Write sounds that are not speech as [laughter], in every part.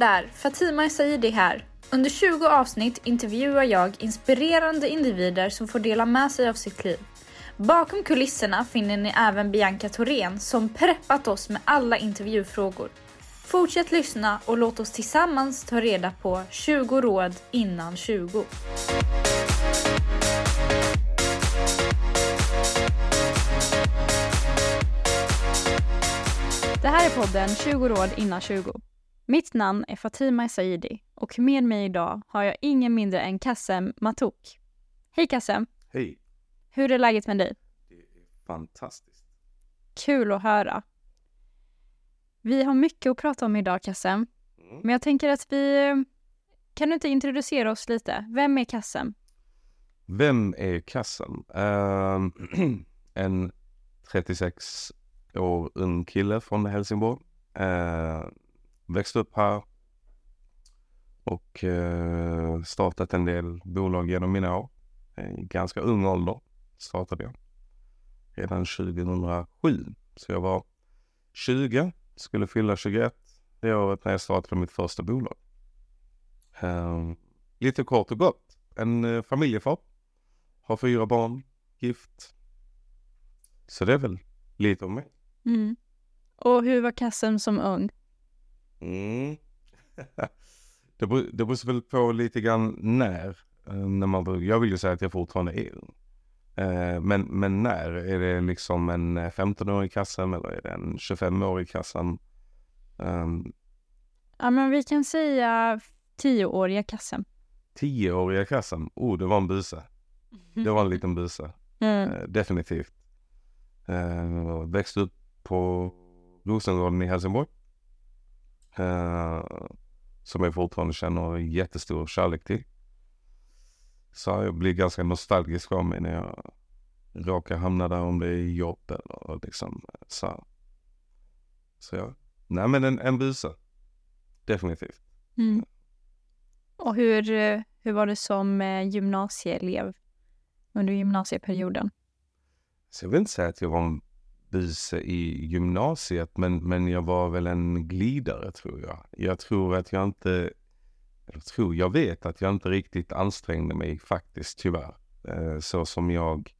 Hallå där! Fatima Saidi här. Under 20 avsnitt intervjuar jag inspirerande individer som får dela med sig av sitt liv. Bakom kulisserna finner ni även Bianca Thorén som preppat oss med alla intervjufrågor. Fortsätt lyssna och låt oss tillsammans ta reda på 20 råd innan 20. Det här är podden 20 råd innan 20. Mitt namn är Fatima Saidi och med mig idag har jag ingen mindre än Kassem Matok. Hej Kassem! Hej! Hur är läget med dig? Det är fantastiskt. Kul att höra. Vi har mycket att prata om idag Kassem, Mm. men jag tänker att vi... Kan du inte introducera oss lite? Vem är Kassem? Vem är Kassem? Ehm, [clears throat] en 36 år ung kille från Helsingborg. Uh, växte upp här och eh, startat en del bolag genom mina år. I ganska ung ålder startade jag. Redan 2007. Så jag var 20, skulle fylla 21 det året när jag startade mitt första bolag. Ehm, lite kort och gott. En eh, familjefar. Har fyra barn. Gift. Så det är väl lite om mig. Mm. Och hur var Kassem som ung? Mm. det, beror, det beror väl på lite grann när. eh, när man, jag vill ju säga att jag fortfarande är ung. Eh, men, men när? Är det liksom en eh, 15-årig kassam eller är det en 25-årig kassam? Um, Ja, men vi kan säga tioåriga Kassem. 10-åriga kassam? Oh, det var en buse. [laughs] Det var en liten buse. Mm. Eh, definitivt. Eh, växte upp på Rosengården i Helsingborg. Eh, som jag fortfarande känner jättestor kärlek till. Så jag blir ganska nostalgisk av mig när jag råkar hamna där om det är jobb eller liksom så. Så ja, nej men en, en buse. Definitivt. Mm. Och hur, hur var det som eh, gymnasieelev under gymnasieperioden? Så jag vill inte säga att jag var en buse i gymnasiet, men, men jag var väl en glidare tror jag. Jag tror att jag inte, eller tror, jag vet att jag inte riktigt ansträngde mig faktiskt tyvärr. Eh, så som jag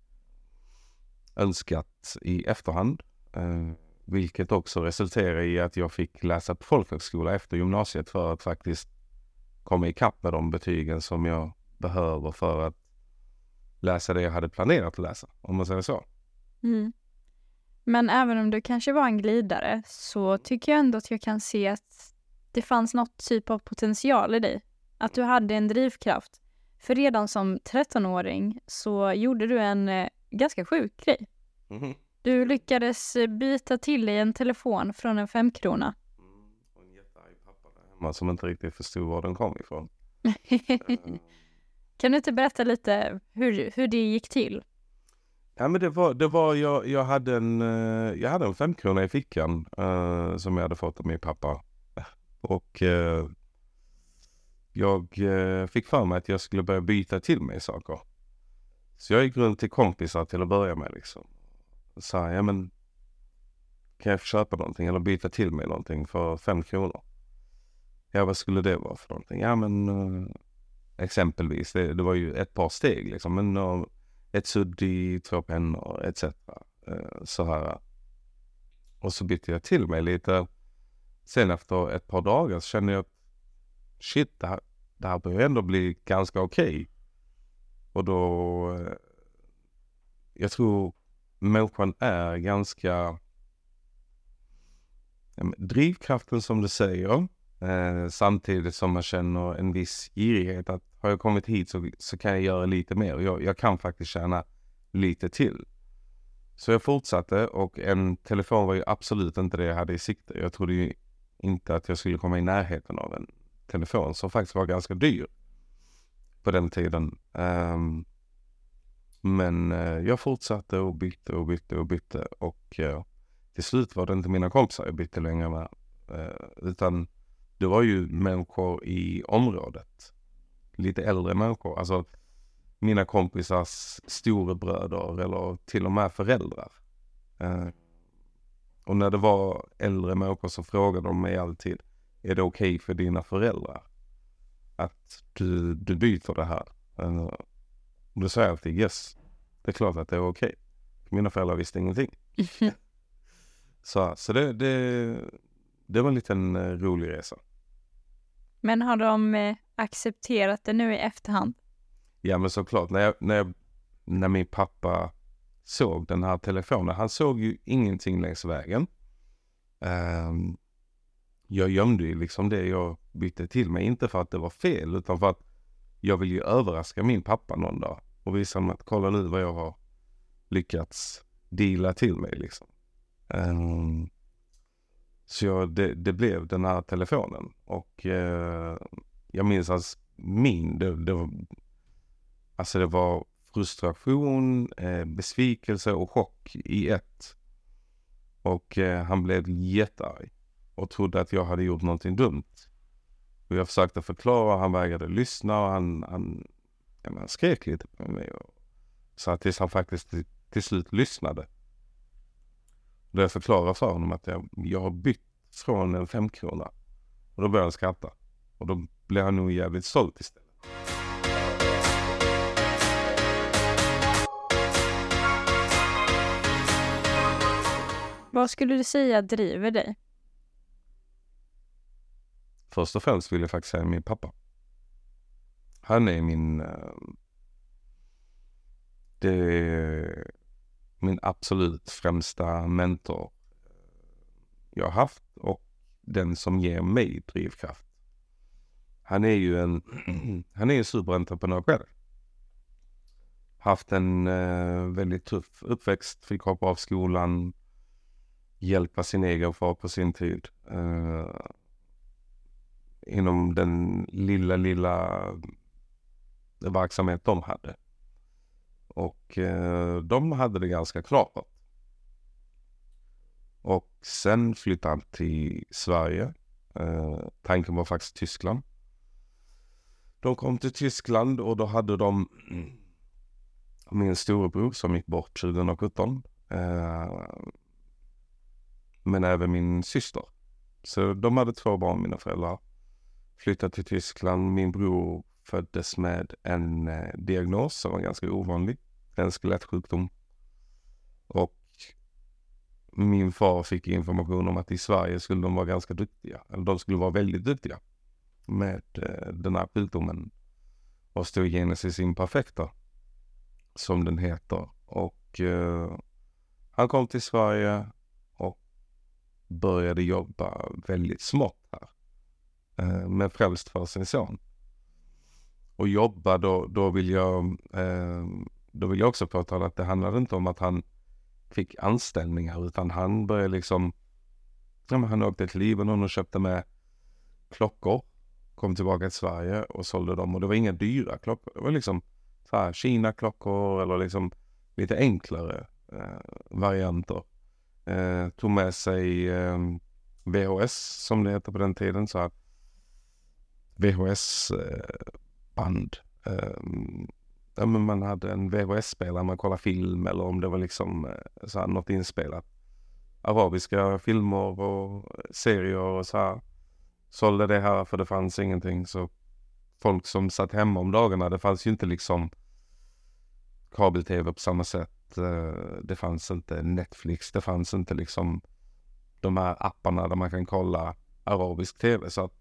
önskat i efterhand. Eh, vilket också resulterade i att jag fick läsa på folkhögskola efter gymnasiet för att faktiskt komma ikapp med de betygen som jag behöver för att läsa det jag hade planerat att läsa, om man säger så. Mm. Men även om du kanske var en glidare så tycker jag ändå att jag kan se att det fanns något typ av potential i dig. Att du hade en drivkraft. För redan som 13-åring så gjorde du en eh, ganska sjuk grej. Mhm. Du lyckades eh, byta till dig en telefon från en femkrona. Mm, och en jättearg pappa där hemma som inte riktigt förstod var den kom ifrån. [laughs] Eh, kan du inte berätta lite hur, hur det gick till? Ja men det var, det var jag, jag hade en, eh, jag hade en femkrona i fickan eh, som jag hade fått av min pappa. Och eh, jag eh, fick för mig att jag skulle börja byta till mig saker. Så jag gick runt till kompisar till att börja med liksom. Och sa, ja men kan jag få köpa någonting eller byta till mig någonting för fem kronor? Ja vad skulle det vara för någonting? Ja men eh, exempelvis, det, det var ju ett par steg liksom. Men, ett sudd i två pennor etc. Eh, så här. Och så bytte jag till mig lite. Sen efter ett par dagar så kände jag att shit, det här, det här börjar ändå bli ganska okej. Och då, eh, jag tror människan är ganska ja, men drivkraften som du säger. Eh, samtidigt som man känner en viss girighet att har jag kommit hit så, så kan jag göra lite mer. Jag, jag kan faktiskt tjäna lite till. Så jag fortsatte och en telefon var ju absolut inte det jag hade i sikte. Jag trodde ju inte att jag skulle komma i närheten av en telefon som faktiskt var ganska dyr på den tiden. Um, men uh, jag fortsatte och bytte och bytte och bytte och uh, till slut var det inte mina kompisar jag bytte längre med. Uh, utan det var ju människor i området. Lite äldre människor. Alltså mina kompisars storebröder eller till och med föräldrar. Eh, och när det var äldre människor så frågade de mig alltid är det okej okay för dina föräldrar att du, du byter det här? Och då sa jag alltid yes, det är klart att det är okej. Okay. Mina föräldrar visste ingenting. [laughs] så så det, det, det var en liten uh, rolig resa. Men har de eh, accepterat det nu i efterhand? Ja men såklart, när, jag, när, jag, när min pappa såg den här telefonen, han såg ju ingenting längs vägen. Um, jag gömde ju liksom det jag bytte till mig, inte för att det var fel utan för att jag vill ju överraska min pappa någon dag och visa honom att kolla nu vad jag har lyckats deala till mig liksom. Um, så jag, det, det, blev den här telefonen och eh, jag minns att min, det, det, var, alltså det var frustration, eh, besvikelse och chock i ett. Och eh, han blev jättearg och trodde att jag hade gjort någonting dumt. Och jag försökte förklara, han vägrade lyssna och han, han, ja, han skrek lite på mig. Och, så att tills han faktiskt till, till slut lyssnade. Då jag förklarade för honom att jag, jag har bytt från en femkrona. Och då började han skratta. Och då blev han nog jävligt stolt istället. Vad skulle du säga driver dig? Först och främst vill jag faktiskt säga min pappa. Han är min... Uh, det är min absolut främsta mentor eh, jag har haft och den som ger mig drivkraft. Han är ju en, [clears throat] han är en superentreprenör själv. Haft en eh, väldigt tuff uppväxt, fick hoppa av skolan, hjälpa sin egen far på sin tid. Eh, inom den lilla, lilla verksamhet de hade. Och eh, de hade det ganska klart. Och sen flyttade han till Sverige. Eh, tanken var faktiskt Tyskland. De kom till Tyskland och då hade de [clears throat] min storebror som gick bort 2017. Eh, men även min syster. Så de hade två barn, mina föräldrar. Flyttade till Tyskland. Min bror föddes med en eh, diagnos som var ganska ovanlig. En skelettsjukdom. Och min far fick information om att i Sverige skulle de vara ganska duktiga. Eller de skulle vara väldigt duktiga med eh, den här sjukdomen. Osteogenesis imperfecta. Som den heter. Och eh, han kom till Sverige och började jobba väldigt smått här. Eh, men främst för sin son. Och jobba då, då vill jag, eh, då vill jag också påtala att det handlade inte om att han fick anställningar utan han började liksom, ja men han åkte till Libanon och köpte med klockor. Kom tillbaka till Sverige och sålde dem och det var inga dyra klockor. Det var liksom så här Kina-klockor eller liksom lite enklare eh, varianter eh, tog med sig eh, VHS som det heter på den tiden. Så att VHS-band. Eh, ehm, ja, men man hade en VHS-spelare, man kollade film eller om det var liksom eh, så här, något inspelat. Arabiska filmer och eh, serier och så här. Sålde det här för det fanns ingenting. Så folk som satt hemma om dagarna, det fanns ju inte liksom kabel-tv på samma sätt. Eh, det fanns inte Netflix, det fanns inte liksom de här apparna där man kan kolla arabisk tv. Så att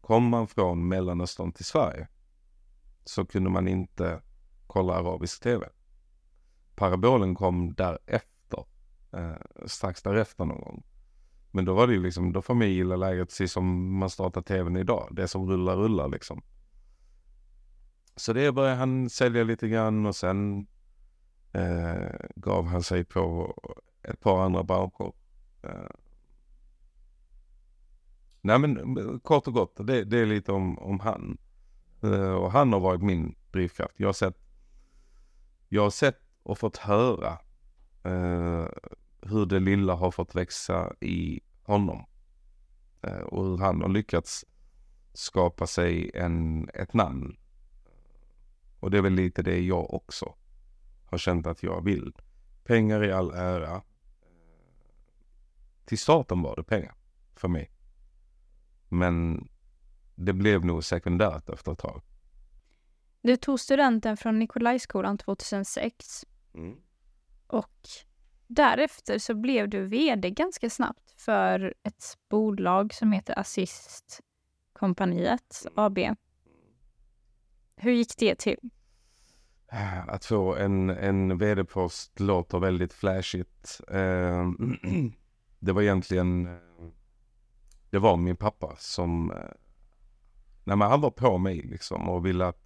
kom man från Mellanöstern till Sverige så kunde man inte kolla arabisk tv. Parabolen kom därefter, eh, strax därefter någon gång. Men då var det ju liksom, då får man gilla läget precis som man startar tvn idag. Det som rullar, rullar liksom. Så det började han sälja lite grann och sen eh, gav han sig på ett par andra branscher. Eh. Nej men kort och gott, det, det är lite om, om han. Eh, och han har varit min drivkraft. Jag har sett, jag har sett och fått höra eh, hur det lilla har fått växa i honom. Eh, och hur han har lyckats skapa sig en, ett namn. Och det är väl lite det jag också har känt att jag vill. Pengar i all ära. Eh, till starten var det pengar för mig. Men det blev nog sekundärt efter ett tag. Du tog studenten från Nikolajskolan 2006 Mm. och därefter så blev du VD ganska snabbt för ett bolag som heter Assist Kompaniet AB. Hur gick det till? Att få en, en vd-post låter väldigt flashigt. Eh, [clears throat] det var egentligen, eh, det var min pappa som, eh, nej men han var på mig liksom och ville att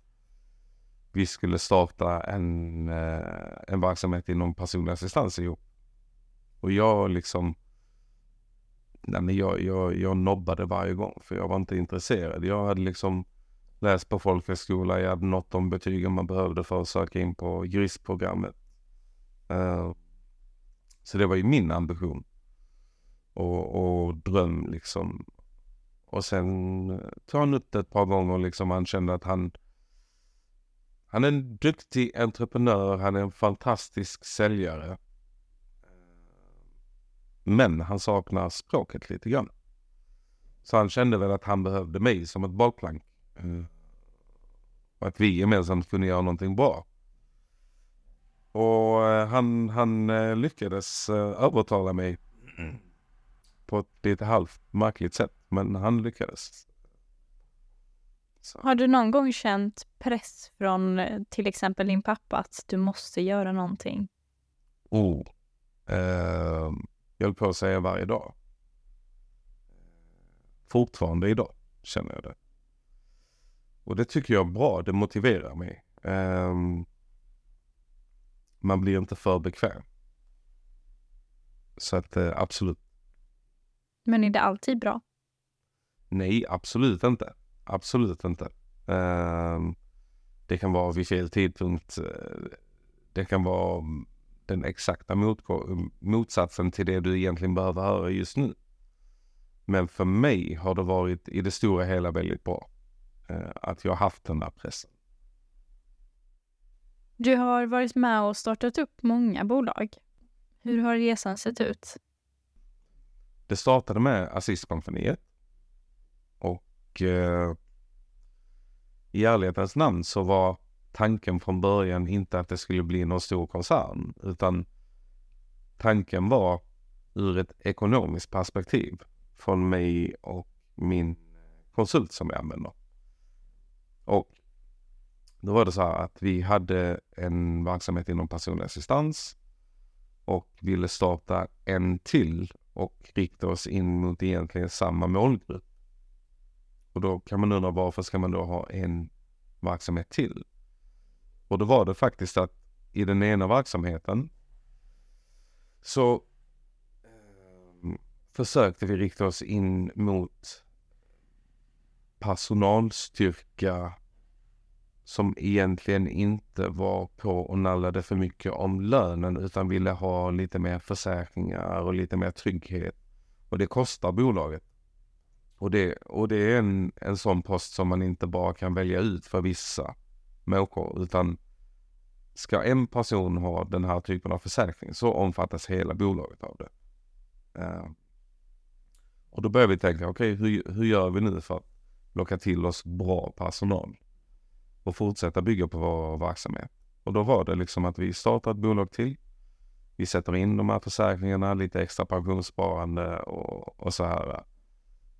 vi skulle starta en, eh, en verksamhet inom personlig assistans ihop. Och jag liksom, nej men jag, jag, jag nobbade varje gång för jag var inte intresserad. Jag hade liksom läst på folkhögskola, jag hade nått de betygen man behövde för att söka in på juristprogrammet. Eh, så det var ju min ambition och, och dröm liksom. Och sen eh, tog han upp det ett par gånger liksom. Han kände att han han är en duktig entreprenör, han är en fantastisk säljare. Men han saknar språket lite grann. Så han kände väl att han behövde mig som ett bollplank. Eh, Och att vi gemensamt kunde göra någonting bra. Och eh, han, han eh, lyckades eh, övertala mig på ett lite halvt märkligt sätt. Men han lyckades. Så. Har du någon gång känt press från eh, till exempel din pappa att du måste göra någonting? Oh. Eh, jag höll på att säga varje dag. Fortfarande idag känner jag det. Och det tycker jag är bra, det motiverar mig. Eh, man blir inte för bekväm. Så att eh, absolut, Men är det alltid bra? nej absolut inte. Absolut inte. Eh, det kan vara vid fel tidpunkt. eh, Det kan vara den exakta motsatsen till det du egentligen behöver höra just nu. Men för mig har det varit i det stora hela väldigt bra. eh, Att jag har haft den där pressen. Du har varit med och startat upp många bolag. Hur har resan sett ut? Det startade med Assistkompaniet. Och eh, i ärlighetens namn så var tanken från början inte att det skulle bli någon stor koncern. Utan tanken var ur ett ekonomiskt perspektiv från mig och min konsult som jag använder. Och då var det så här att vi hade en verksamhet inom personlig assistans och ville starta en till och rikta oss in mot egentligen samma målgrupp. Och då kan man undra varför ska man då ha en verksamhet till? Och då var det faktiskt att i den ena verksamheten så ehm, försökte vi rikta oss in mot personalstyrka som egentligen inte var på och nallade för mycket om lönen utan ville ha lite mer försäkringar och lite mer trygghet. Och det kostar bolaget. Och det, och det är en, en sån post som man inte bara kan välja ut för vissa människor utan ska en person ha den här typen av försäkring så omfattas hela bolaget av det. Uh, och då börjar vi tänka, okej hur, hur gör vi nu för att locka till oss bra personal? och fortsätta bygga på vår verksamhet. Och då var det liksom att vi startar ett bolag till. Vi sätter in de här försäkringarna, lite extra pensionssparande och, och så här.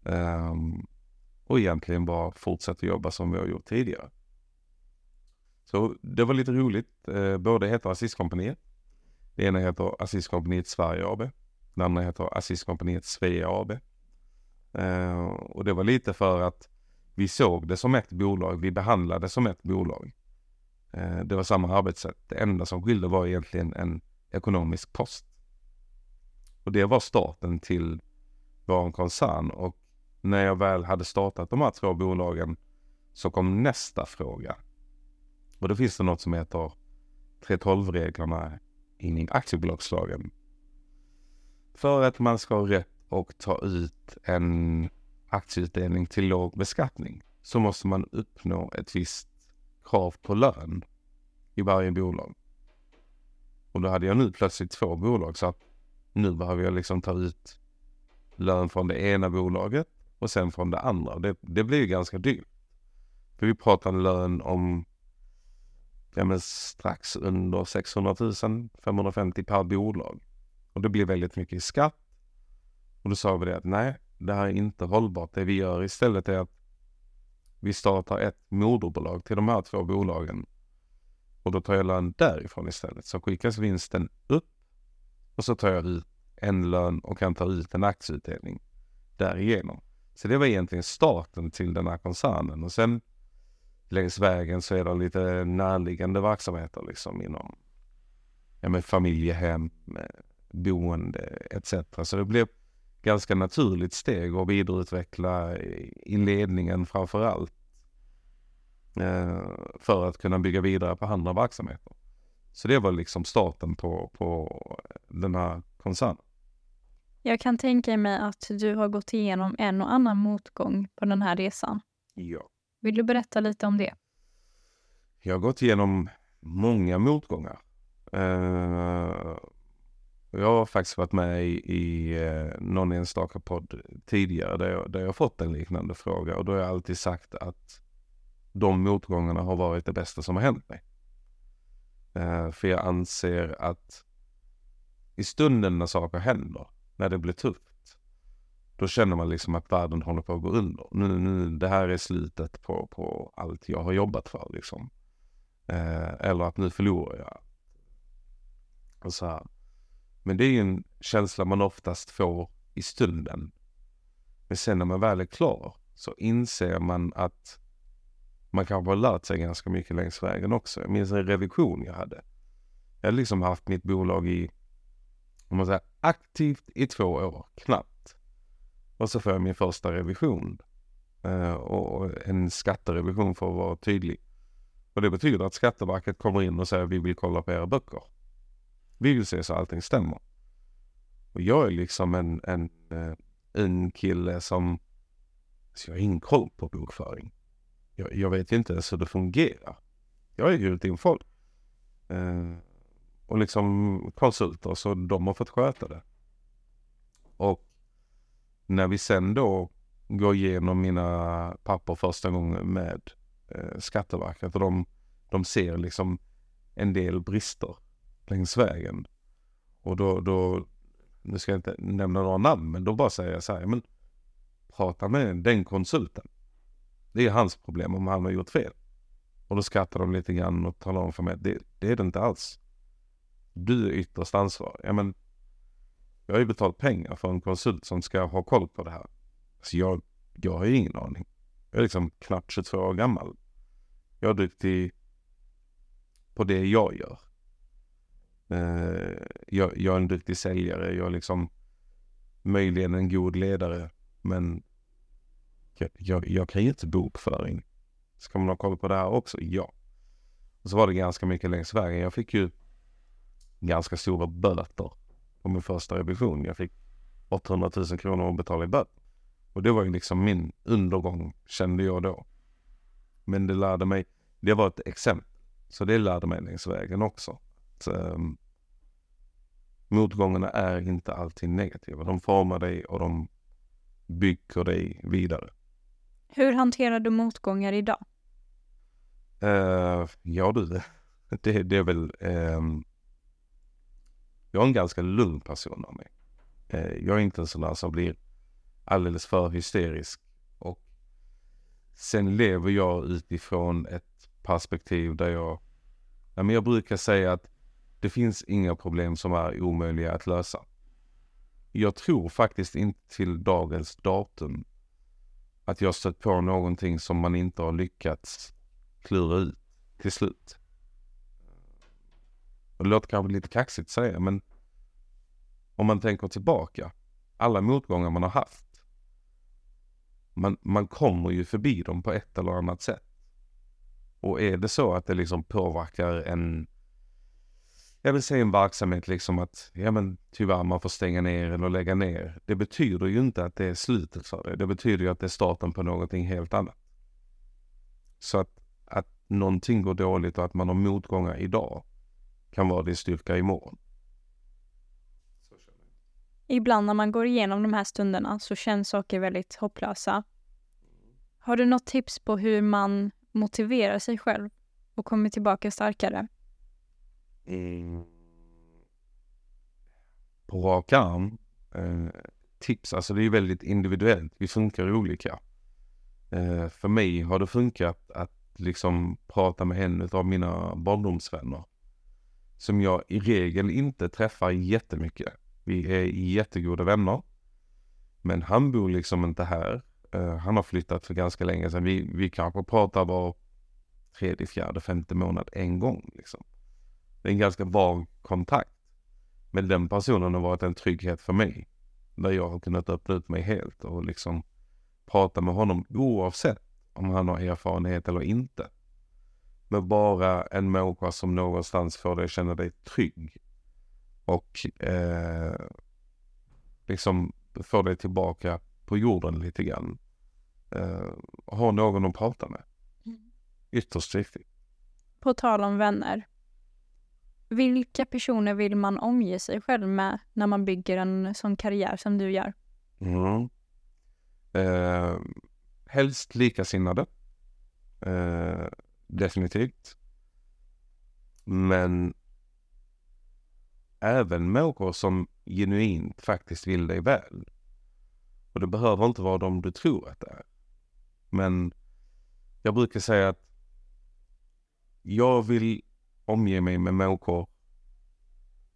Um, och egentligen bara fortsätter jobba som vi har gjort tidigare. Så det var lite roligt. Eh, båda heter Assistkompaniet. Det ena heter Assistkompaniet Sverige AB. Den andra heter Assistkompaniet Svea AB. Eh, och det var lite för att vi såg det som ett bolag, vi behandlade det som ett bolag. Eh, det var samma arbetssätt. Det enda som skilde var egentligen en ekonomisk post. Och det var starten till vår koncern och när jag väl hade startat de här två bolagen så kom nästa fråga. Och då finns det något som heter 3.12-reglerna i aktiebolagslagen. För att man ska ha rätt att ta ut en aktieutdelning till låg beskattning så måste man uppnå ett visst krav på lön i varje bolag. Och då hade jag nu plötsligt två bolag så att nu behöver jag liksom ta ut lön från det ena bolaget och sen från det andra. Det, det blir ju ganska dyrt. För vi pratar en lön om ja, men strax under 600 000, 550 per bolag. Och det blir väldigt mycket i skatt. Och då sa vi det att nej, det här är inte hållbart. Det vi gör istället är att vi startar ett moderbolag till de här två bolagen. Och då tar jag lön därifrån istället. Så skickas vinsten upp och så tar jag ut en lön och kan ta ut en aktieutdelning därigenom. Så det var egentligen starten till den här koncernen och sen längs vägen så är det lite närliggande verksamheter liksom inom ja, med familjehem, boende etc. Så det blev ganska naturligt steg att vidareutveckla i ledningen framför allt. Eh, för att kunna bygga vidare på andra verksamheter. Så det var liksom starten på, på den här koncernen. Jag kan tänka mig att du har gått igenom en och annan motgång på den här resan. Ja. Vill du berätta lite om det? Jag har gått igenom många motgångar. Uh, jag har faktiskt varit med i, i uh, någon enstaka podd tidigare där jag, där jag fått en liknande fråga och då har jag alltid sagt att de motgångarna har varit det bästa som har hänt mig. Uh, för jag anser att i stunden när saker händer, när det blir tufft, då känner man liksom att världen håller på att gå under. Nu, nu, det här är slutet på, på allt jag har jobbat för liksom. Eh, eller att nu förlorar jag. Och så här. Men det är ju en känsla man oftast får i stunden. Men sen när man väl är klar så inser man att man kanske har lärt sig ganska mycket längs vägen också. Jag minns en revision jag hade. Jag hade liksom haft mitt bolag i, om man säger aktivt i två år, knappt. Och så får jag min första revision. Eh, och en skatterevision för att vara tydlig. Och det betyder att Skatteverket kommer in och säger vi vill kolla på era böcker. Vi vill se så allting stämmer. Och jag är liksom en, en, eh, en kille som, så jag har ingen koll på bokföring. Jag, jag vet inte ens hur det fungerar. Jag har hyrt in folk. Eh, och liksom konsulter, så de har fått sköta det. Och när vi sen då går igenom mina papper första gången med eh, Skatteverket och de, de ser liksom en del brister längs vägen. Och då, då, nu ska jag inte nämna några namn, men då bara säger jag så här, men prata med den konsulten. Det är hans problem om han har gjort fel. Och då skrattar de lite grann och talar om för mig att det, det är det inte alls. Du är ytterst ansvarig. Ja, men jag har ju betalt pengar för en konsult som ska ha koll på det här. Så jag, jag har ju ingen aning. Jag är liksom knappt 22 år gammal. Jag är duktig på det jag gör. Eh, jag, jag, är en duktig säljare. Jag är liksom möjligen en god ledare. Men jag, jag, jag kan ju inte bokföring. Ska man ha koll på det här också? Ja. Och så var det ganska mycket längs vägen. Jag fick ju ganska stora böter på min första revision. Jag fick 800 000 kronor att betala i böter. Och det var ju liksom min undergång kände jag då. Men det lärde mig, det var ett exempel. Så det lärde mig längs vägen också. Så, um, motgångarna är inte alltid negativa. De formar dig och de bygger dig vidare. Hur hanterar du motgångar idag? Uh, ja du, [laughs] det, det är väl... Um, jag är en ganska lugn person av mig. Eh, jag är inte en sån där som blir alldeles för hysterisk. Och sen lever jag utifrån ett perspektiv där jag, ja, men jag brukar säga att det finns inga problem som är omöjliga att lösa. Jag tror faktiskt inte till dagens datum att jag stött på någonting som man inte har lyckats klura ut till slut. Det låter kanske lite kaxigt att säga, men om man tänker tillbaka, alla motgångar man har haft, man, man kommer ju förbi dem på ett eller annat sätt. Och är det så att det liksom påverkar en, jag vill säga en verksamhet liksom att, ja men tyvärr man får stänga ner eller lägga ner. Det betyder ju inte att det är slutet för det. Det betyder ju att det är starten på någonting helt annat. Så att, att någonting går dåligt och att man har motgångar idag kan vara din styrka imorgon. ibland när man går igenom de här stunderna så känns saker väldigt hopplösa. Har du något tips på hur man motiverar sig själv och kommer tillbaka starkare? Mm. På rak arm, eh, tips, alltså det är väldigt individuellt. Vi funkar olika. Eh, för mig har det funkat att liksom prata med en av mina barndomsvänner. Som jag i regel inte träffar jättemycket. Vi är jättegoda vänner. Men han bor liksom inte här. Uh, han har flyttat för ganska länge sedan. Vi, vi kanske pratar var tredje, fjärde, femte månad en gång. Liksom. Det är en ganska vag kontakt. Men den personen har varit en trygghet för mig. Där jag har kunnat öppna ut mig helt och liksom prata med honom oavsett om han har erfarenhet eller inte. Men bara en människa som någonstans får dig känna dig trygg. Och eh, liksom får dig tillbaka på jorden lite grann. Eh, ha någon att prata med. Mm. Ytterst viktigt. På tal om vänner. Vilka personer vill man omge sig själv med när man bygger en sån karriär som du gör? Mm. Eh, helst likasinnade. Eh, definitivt. Men även människor som genuint faktiskt vill dig väl. Och det behöver inte vara de du tror att det är. Men jag brukar säga att jag vill omge mig med människor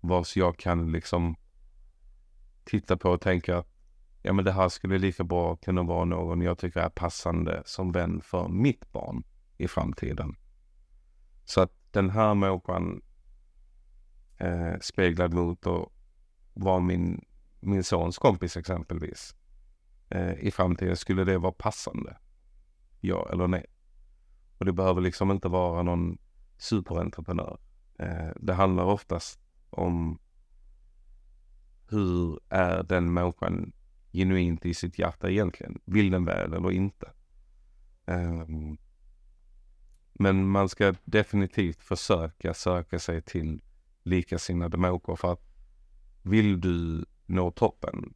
vars jag kan liksom titta på och tänka ja men det här skulle lika bra kunna vara någon jag tycker är passande som vän för mitt barn i framtiden. Så att den här människan eh, speglad mot att vara min, min sons kompis exempelvis. Eh, I framtiden skulle det vara passande? Ja eller nej? Och det behöver liksom inte vara någon superentreprenör. Eh, det handlar oftast om hur är den människan genuint i sitt hjärta egentligen? Vill den väl eller inte? Um, men man ska definitivt försöka söka sig till likasinnade människor för att vill du nå toppen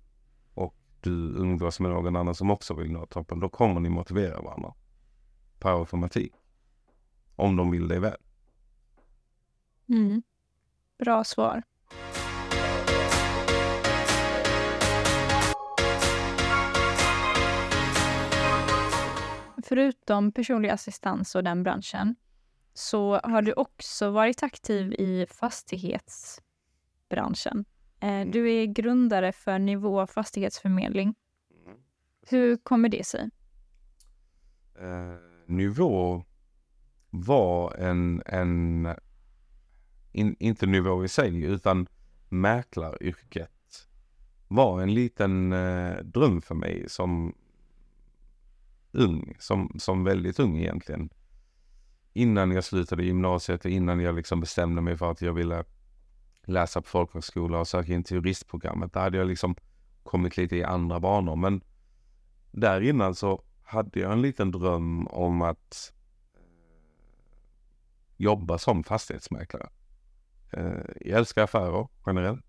och du umgås med någon annan som också vill nå toppen, då kommer ni motivera varandra per automatik. Om de vill dig väl. Mm. Bra svar. Förutom personlig assistans och den branschen så har du också varit aktiv i fastighetsbranschen. Eh, du är grundare för Nivå fastighetsförmedling. Hur kommer det sig? Eh, nivå var en, en in, inte nivå i sig, utan mäklaryrket var en liten eh, dröm för mig som ung, som, som väldigt ung egentligen. Innan jag slutade gymnasiet och innan jag liksom bestämde mig för att jag ville läsa på folkhögskola och söka in till juristprogrammet. Där hade jag liksom kommit lite i andra banor. Men där innan så hade jag en liten dröm om att eh, jobba som fastighetsmäklare. Eh, jag älskar affärer generellt.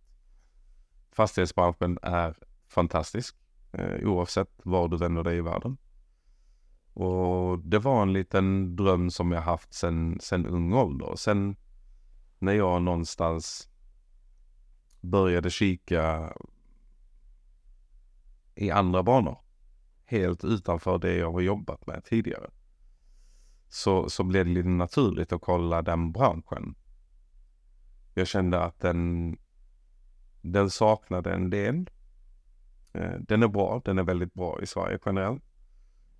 Fastighetsbranschen är fantastisk eh, oavsett var du vänder dig i världen. Och det var en liten dröm som jag haft sen, sen ung ålder. Sen när jag någonstans började kika i andra banor. Helt utanför det jag har jobbat med tidigare. Så, så blev det lite naturligt att kolla den branschen. Jag kände att den, den saknade en del. Eh, den är bra, den är väldigt bra i Sverige generellt.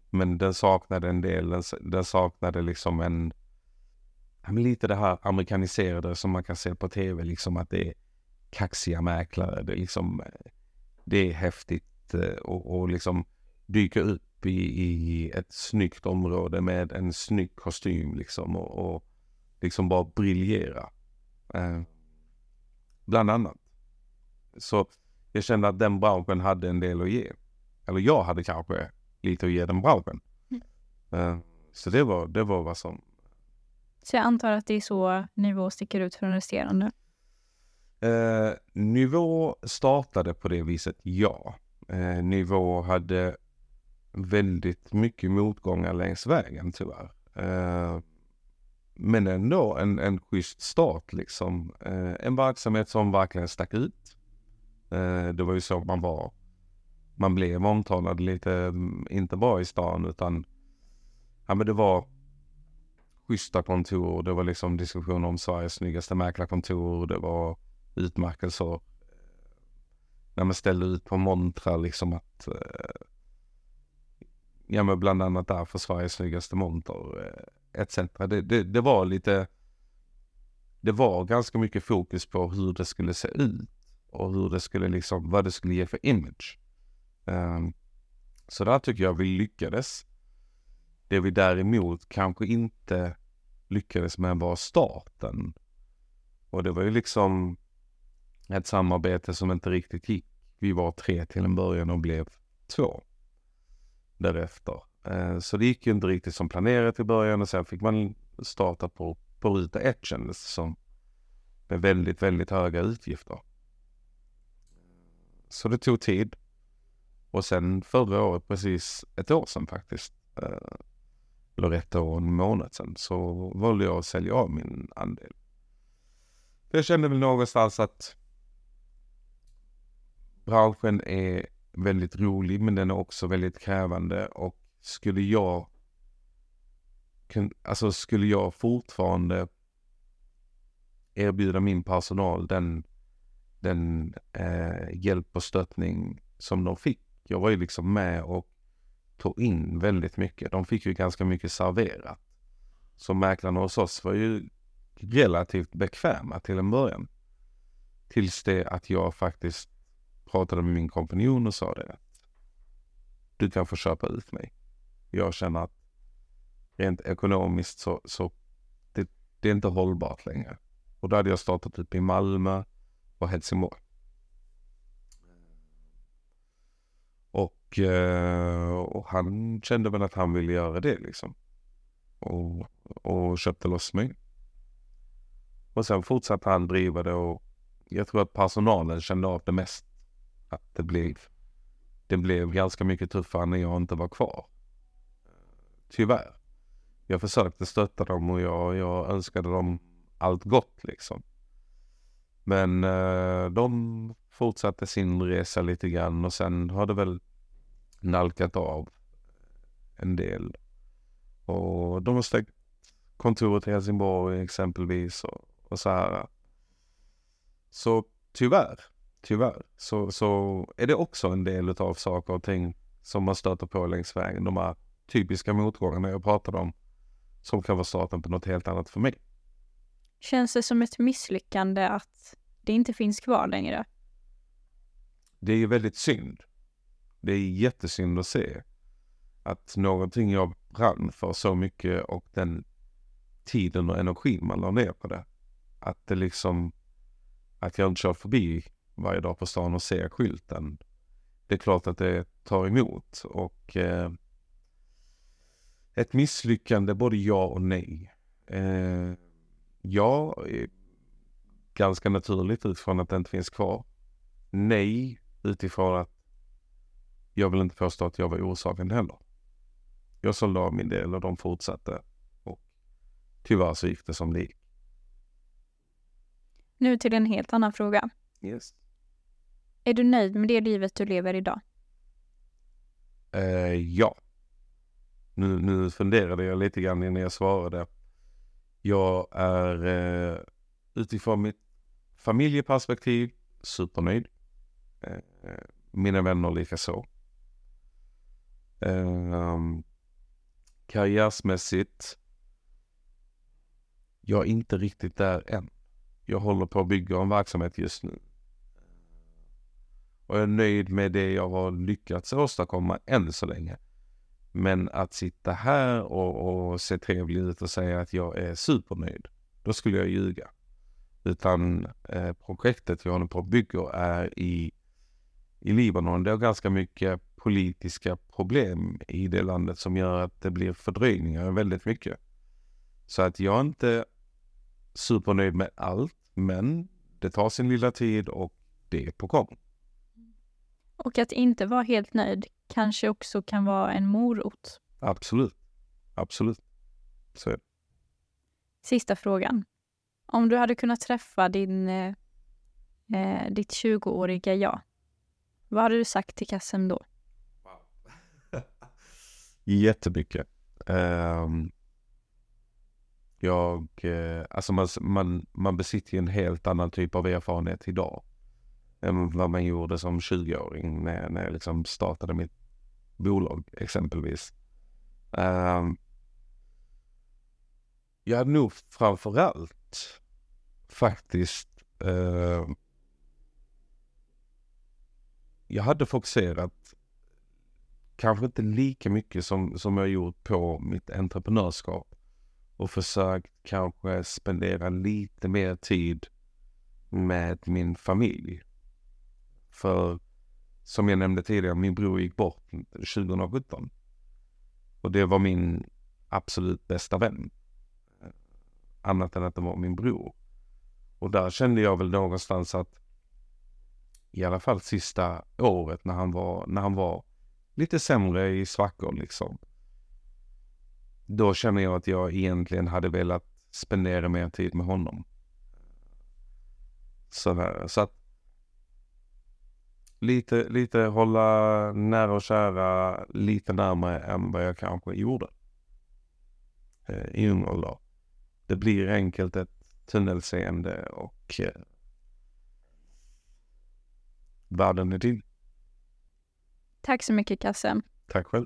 Men den saknade en del, den, den saknade liksom en, lite det här amerikaniserade som man kan se på tv, liksom att det är kaxiga mäklare, det är liksom, det är häftigt eh, och, och liksom dyka upp i, i ett snyggt område med en snygg kostym liksom och, och liksom bara briljera. Eh, bland annat. Så jag kände att den branschen hade en del att ge. Eller jag hade kanske lite att ge den branschen. Mm. Uh, så det var, det var vad som... Så jag antar att det är så nivå sticker ut från resterande? Eh, nivå startade på det viset, ja. Eh, nivå hade väldigt mycket motgångar längs vägen tyvärr. Eh, men ändå en, en schysst start liksom. Eh, en verksamhet som verkligen stack ut. Eh, det var ju så man var. Man blev omtalad lite, inte bara i stan utan ja men det var schyssta kontor. Det var liksom diskussioner om Sveriges snyggaste mäklarkontor. Det var utmärkelser. När man ställde ut på montrar liksom att eh, ja men bland annat där för Sveriges snyggaste monter eh, etc. Det, det, det var lite det var ganska mycket fokus på hur det skulle se ut och hur det skulle liksom, vad det skulle ge för image. Ehm, så där tycker jag vi lyckades. Det vi däremot kanske inte lyckades med var starten. Och det var ju liksom ett samarbete som inte riktigt gick. Vi var tre till en början och blev två därefter. Ehm, så det gick ju inte riktigt som planerat i början och sen fick man starta på, på ruta ett kändes det som. Med väldigt, väldigt höga utgifter. Så det tog tid. Och sen förra året, precis ett år sedan faktiskt, eh, eller ett år och en månad sedan, så valde jag att sälja av min andel. Jag kände väl någonstans att branschen är väldigt rolig men den är också väldigt krävande och skulle jag alltså skulle jag fortfarande erbjuda min personal den, den eh, hjälp och stöttning som de fick. Jag var ju liksom med och tog in väldigt mycket. De fick ju ganska mycket serverat. Så mäklarna hos oss var ju relativt bekväma till en början. Tills det att jag faktiskt pratade med min kompanjon och sa det. Du kan få köpa ut mig. Jag känner att rent ekonomiskt så, så det, det är inte hållbart längre. Och då hade jag startat upp i Malmö och Helsingborg. Och, och han kände väl att han ville göra det liksom. Och, och köpte loss mig. Och sen fortsatte han driva det och jag tror att personalen kände av det mest att det blev, det blev ganska mycket tuffare när jag inte var kvar. Tyvärr. Jag försökte stötta dem och jag, jag önskade dem allt gott liksom. Men eh, de fortsatte sin resa lite grann och sen har det väl nalkat av en del. Och de har stängt kontoret i Helsingborg exempelvis och, och så här. Så tyvärr tyvärr, så, så är det också en del av saker och ting som man stöter på längs vägen. De här typiska motgångarna jag pratade om som kan vara starten på något helt annat för mig. Känns det som ett misslyckande att det inte finns kvar längre? Det är väldigt synd. Det är jättesynd att se att någonting jag brann för så mycket och den tiden och energin man la ner på det. Att det liksom, att jag inte kör förbi varje dag på stan och ser skylten. Det är klart att det tar emot och eh, ett misslyckande både ja och nej. Eh, ja, eh, ganska naturligt utifrån att det inte finns kvar. Nej, utifrån att jag vill inte påstå att jag var orsaken heller. Jag sålde av min del och de fortsatte. Och tyvärr så gick det som det gick. Nu till en helt annan fråga. Yes. Är du nöjd med det livet du lever idag? Eh, ja. Nu, nu funderade jag lite grann innan jag svarade. Jag är eh, utifrån mitt familjeperspektiv supernöjd. Eh, mina vänner likaså. Um, karriärsmässigt. Jag är inte riktigt där än. Jag håller på att bygga en verksamhet just nu och jag är nöjd med det jag har lyckats åstadkomma än så länge. Men att sitta här och, och se trevlig ut och säga att jag är supernöjd, då skulle jag ljuga. Utan eh, projektet jag håller på att bygga är i, i Libanon. Det har ganska mycket politiska problem i det landet som gör att det blir fördröjningar väldigt mycket. Så att jag är inte supernöjd med allt, men det tar sin lilla tid och det är på gång. Och att inte vara helt nöjd kanske också kan vara en morot. Absolut. Absolut. Så. Sista frågan. Om du hade kunnat träffa din, eh, eh ditt 20-åriga jag, vad hade du sagt till Kassem då? Jättemycket. Um, jag, eh, alltså man, man, man besitter ju en helt annan typ av erfarenhet idag än vad man gjorde som 20-åring när, när jag liksom startade mitt bolag exempelvis. Ehm, um, jag hade nog framförallt faktiskt uh, jag hade fokuserat kanske inte lika mycket som, som jag gjort på mitt entreprenörskap och försökt kanske spendera lite mer tid med min familj. För som jag nämnde tidigare, min bror gick bort 2017. Och det var min absolut bästa vän. Annat än att det var min bror. Och där kände jag väl någonstans att i alla fall sista året när han var, när han var lite sämre i svackor liksom. Då känner jag att jag egentligen hade velat spendera mer tid med honom. Sådär, så att lite, lite hålla nära och kära lite närmare än vad jag kanske gjorde eh, i ung ålder. Det blir enkelt ett tunnelseende och eh, världen är din. Tack så mycket Kassem. Tack själv.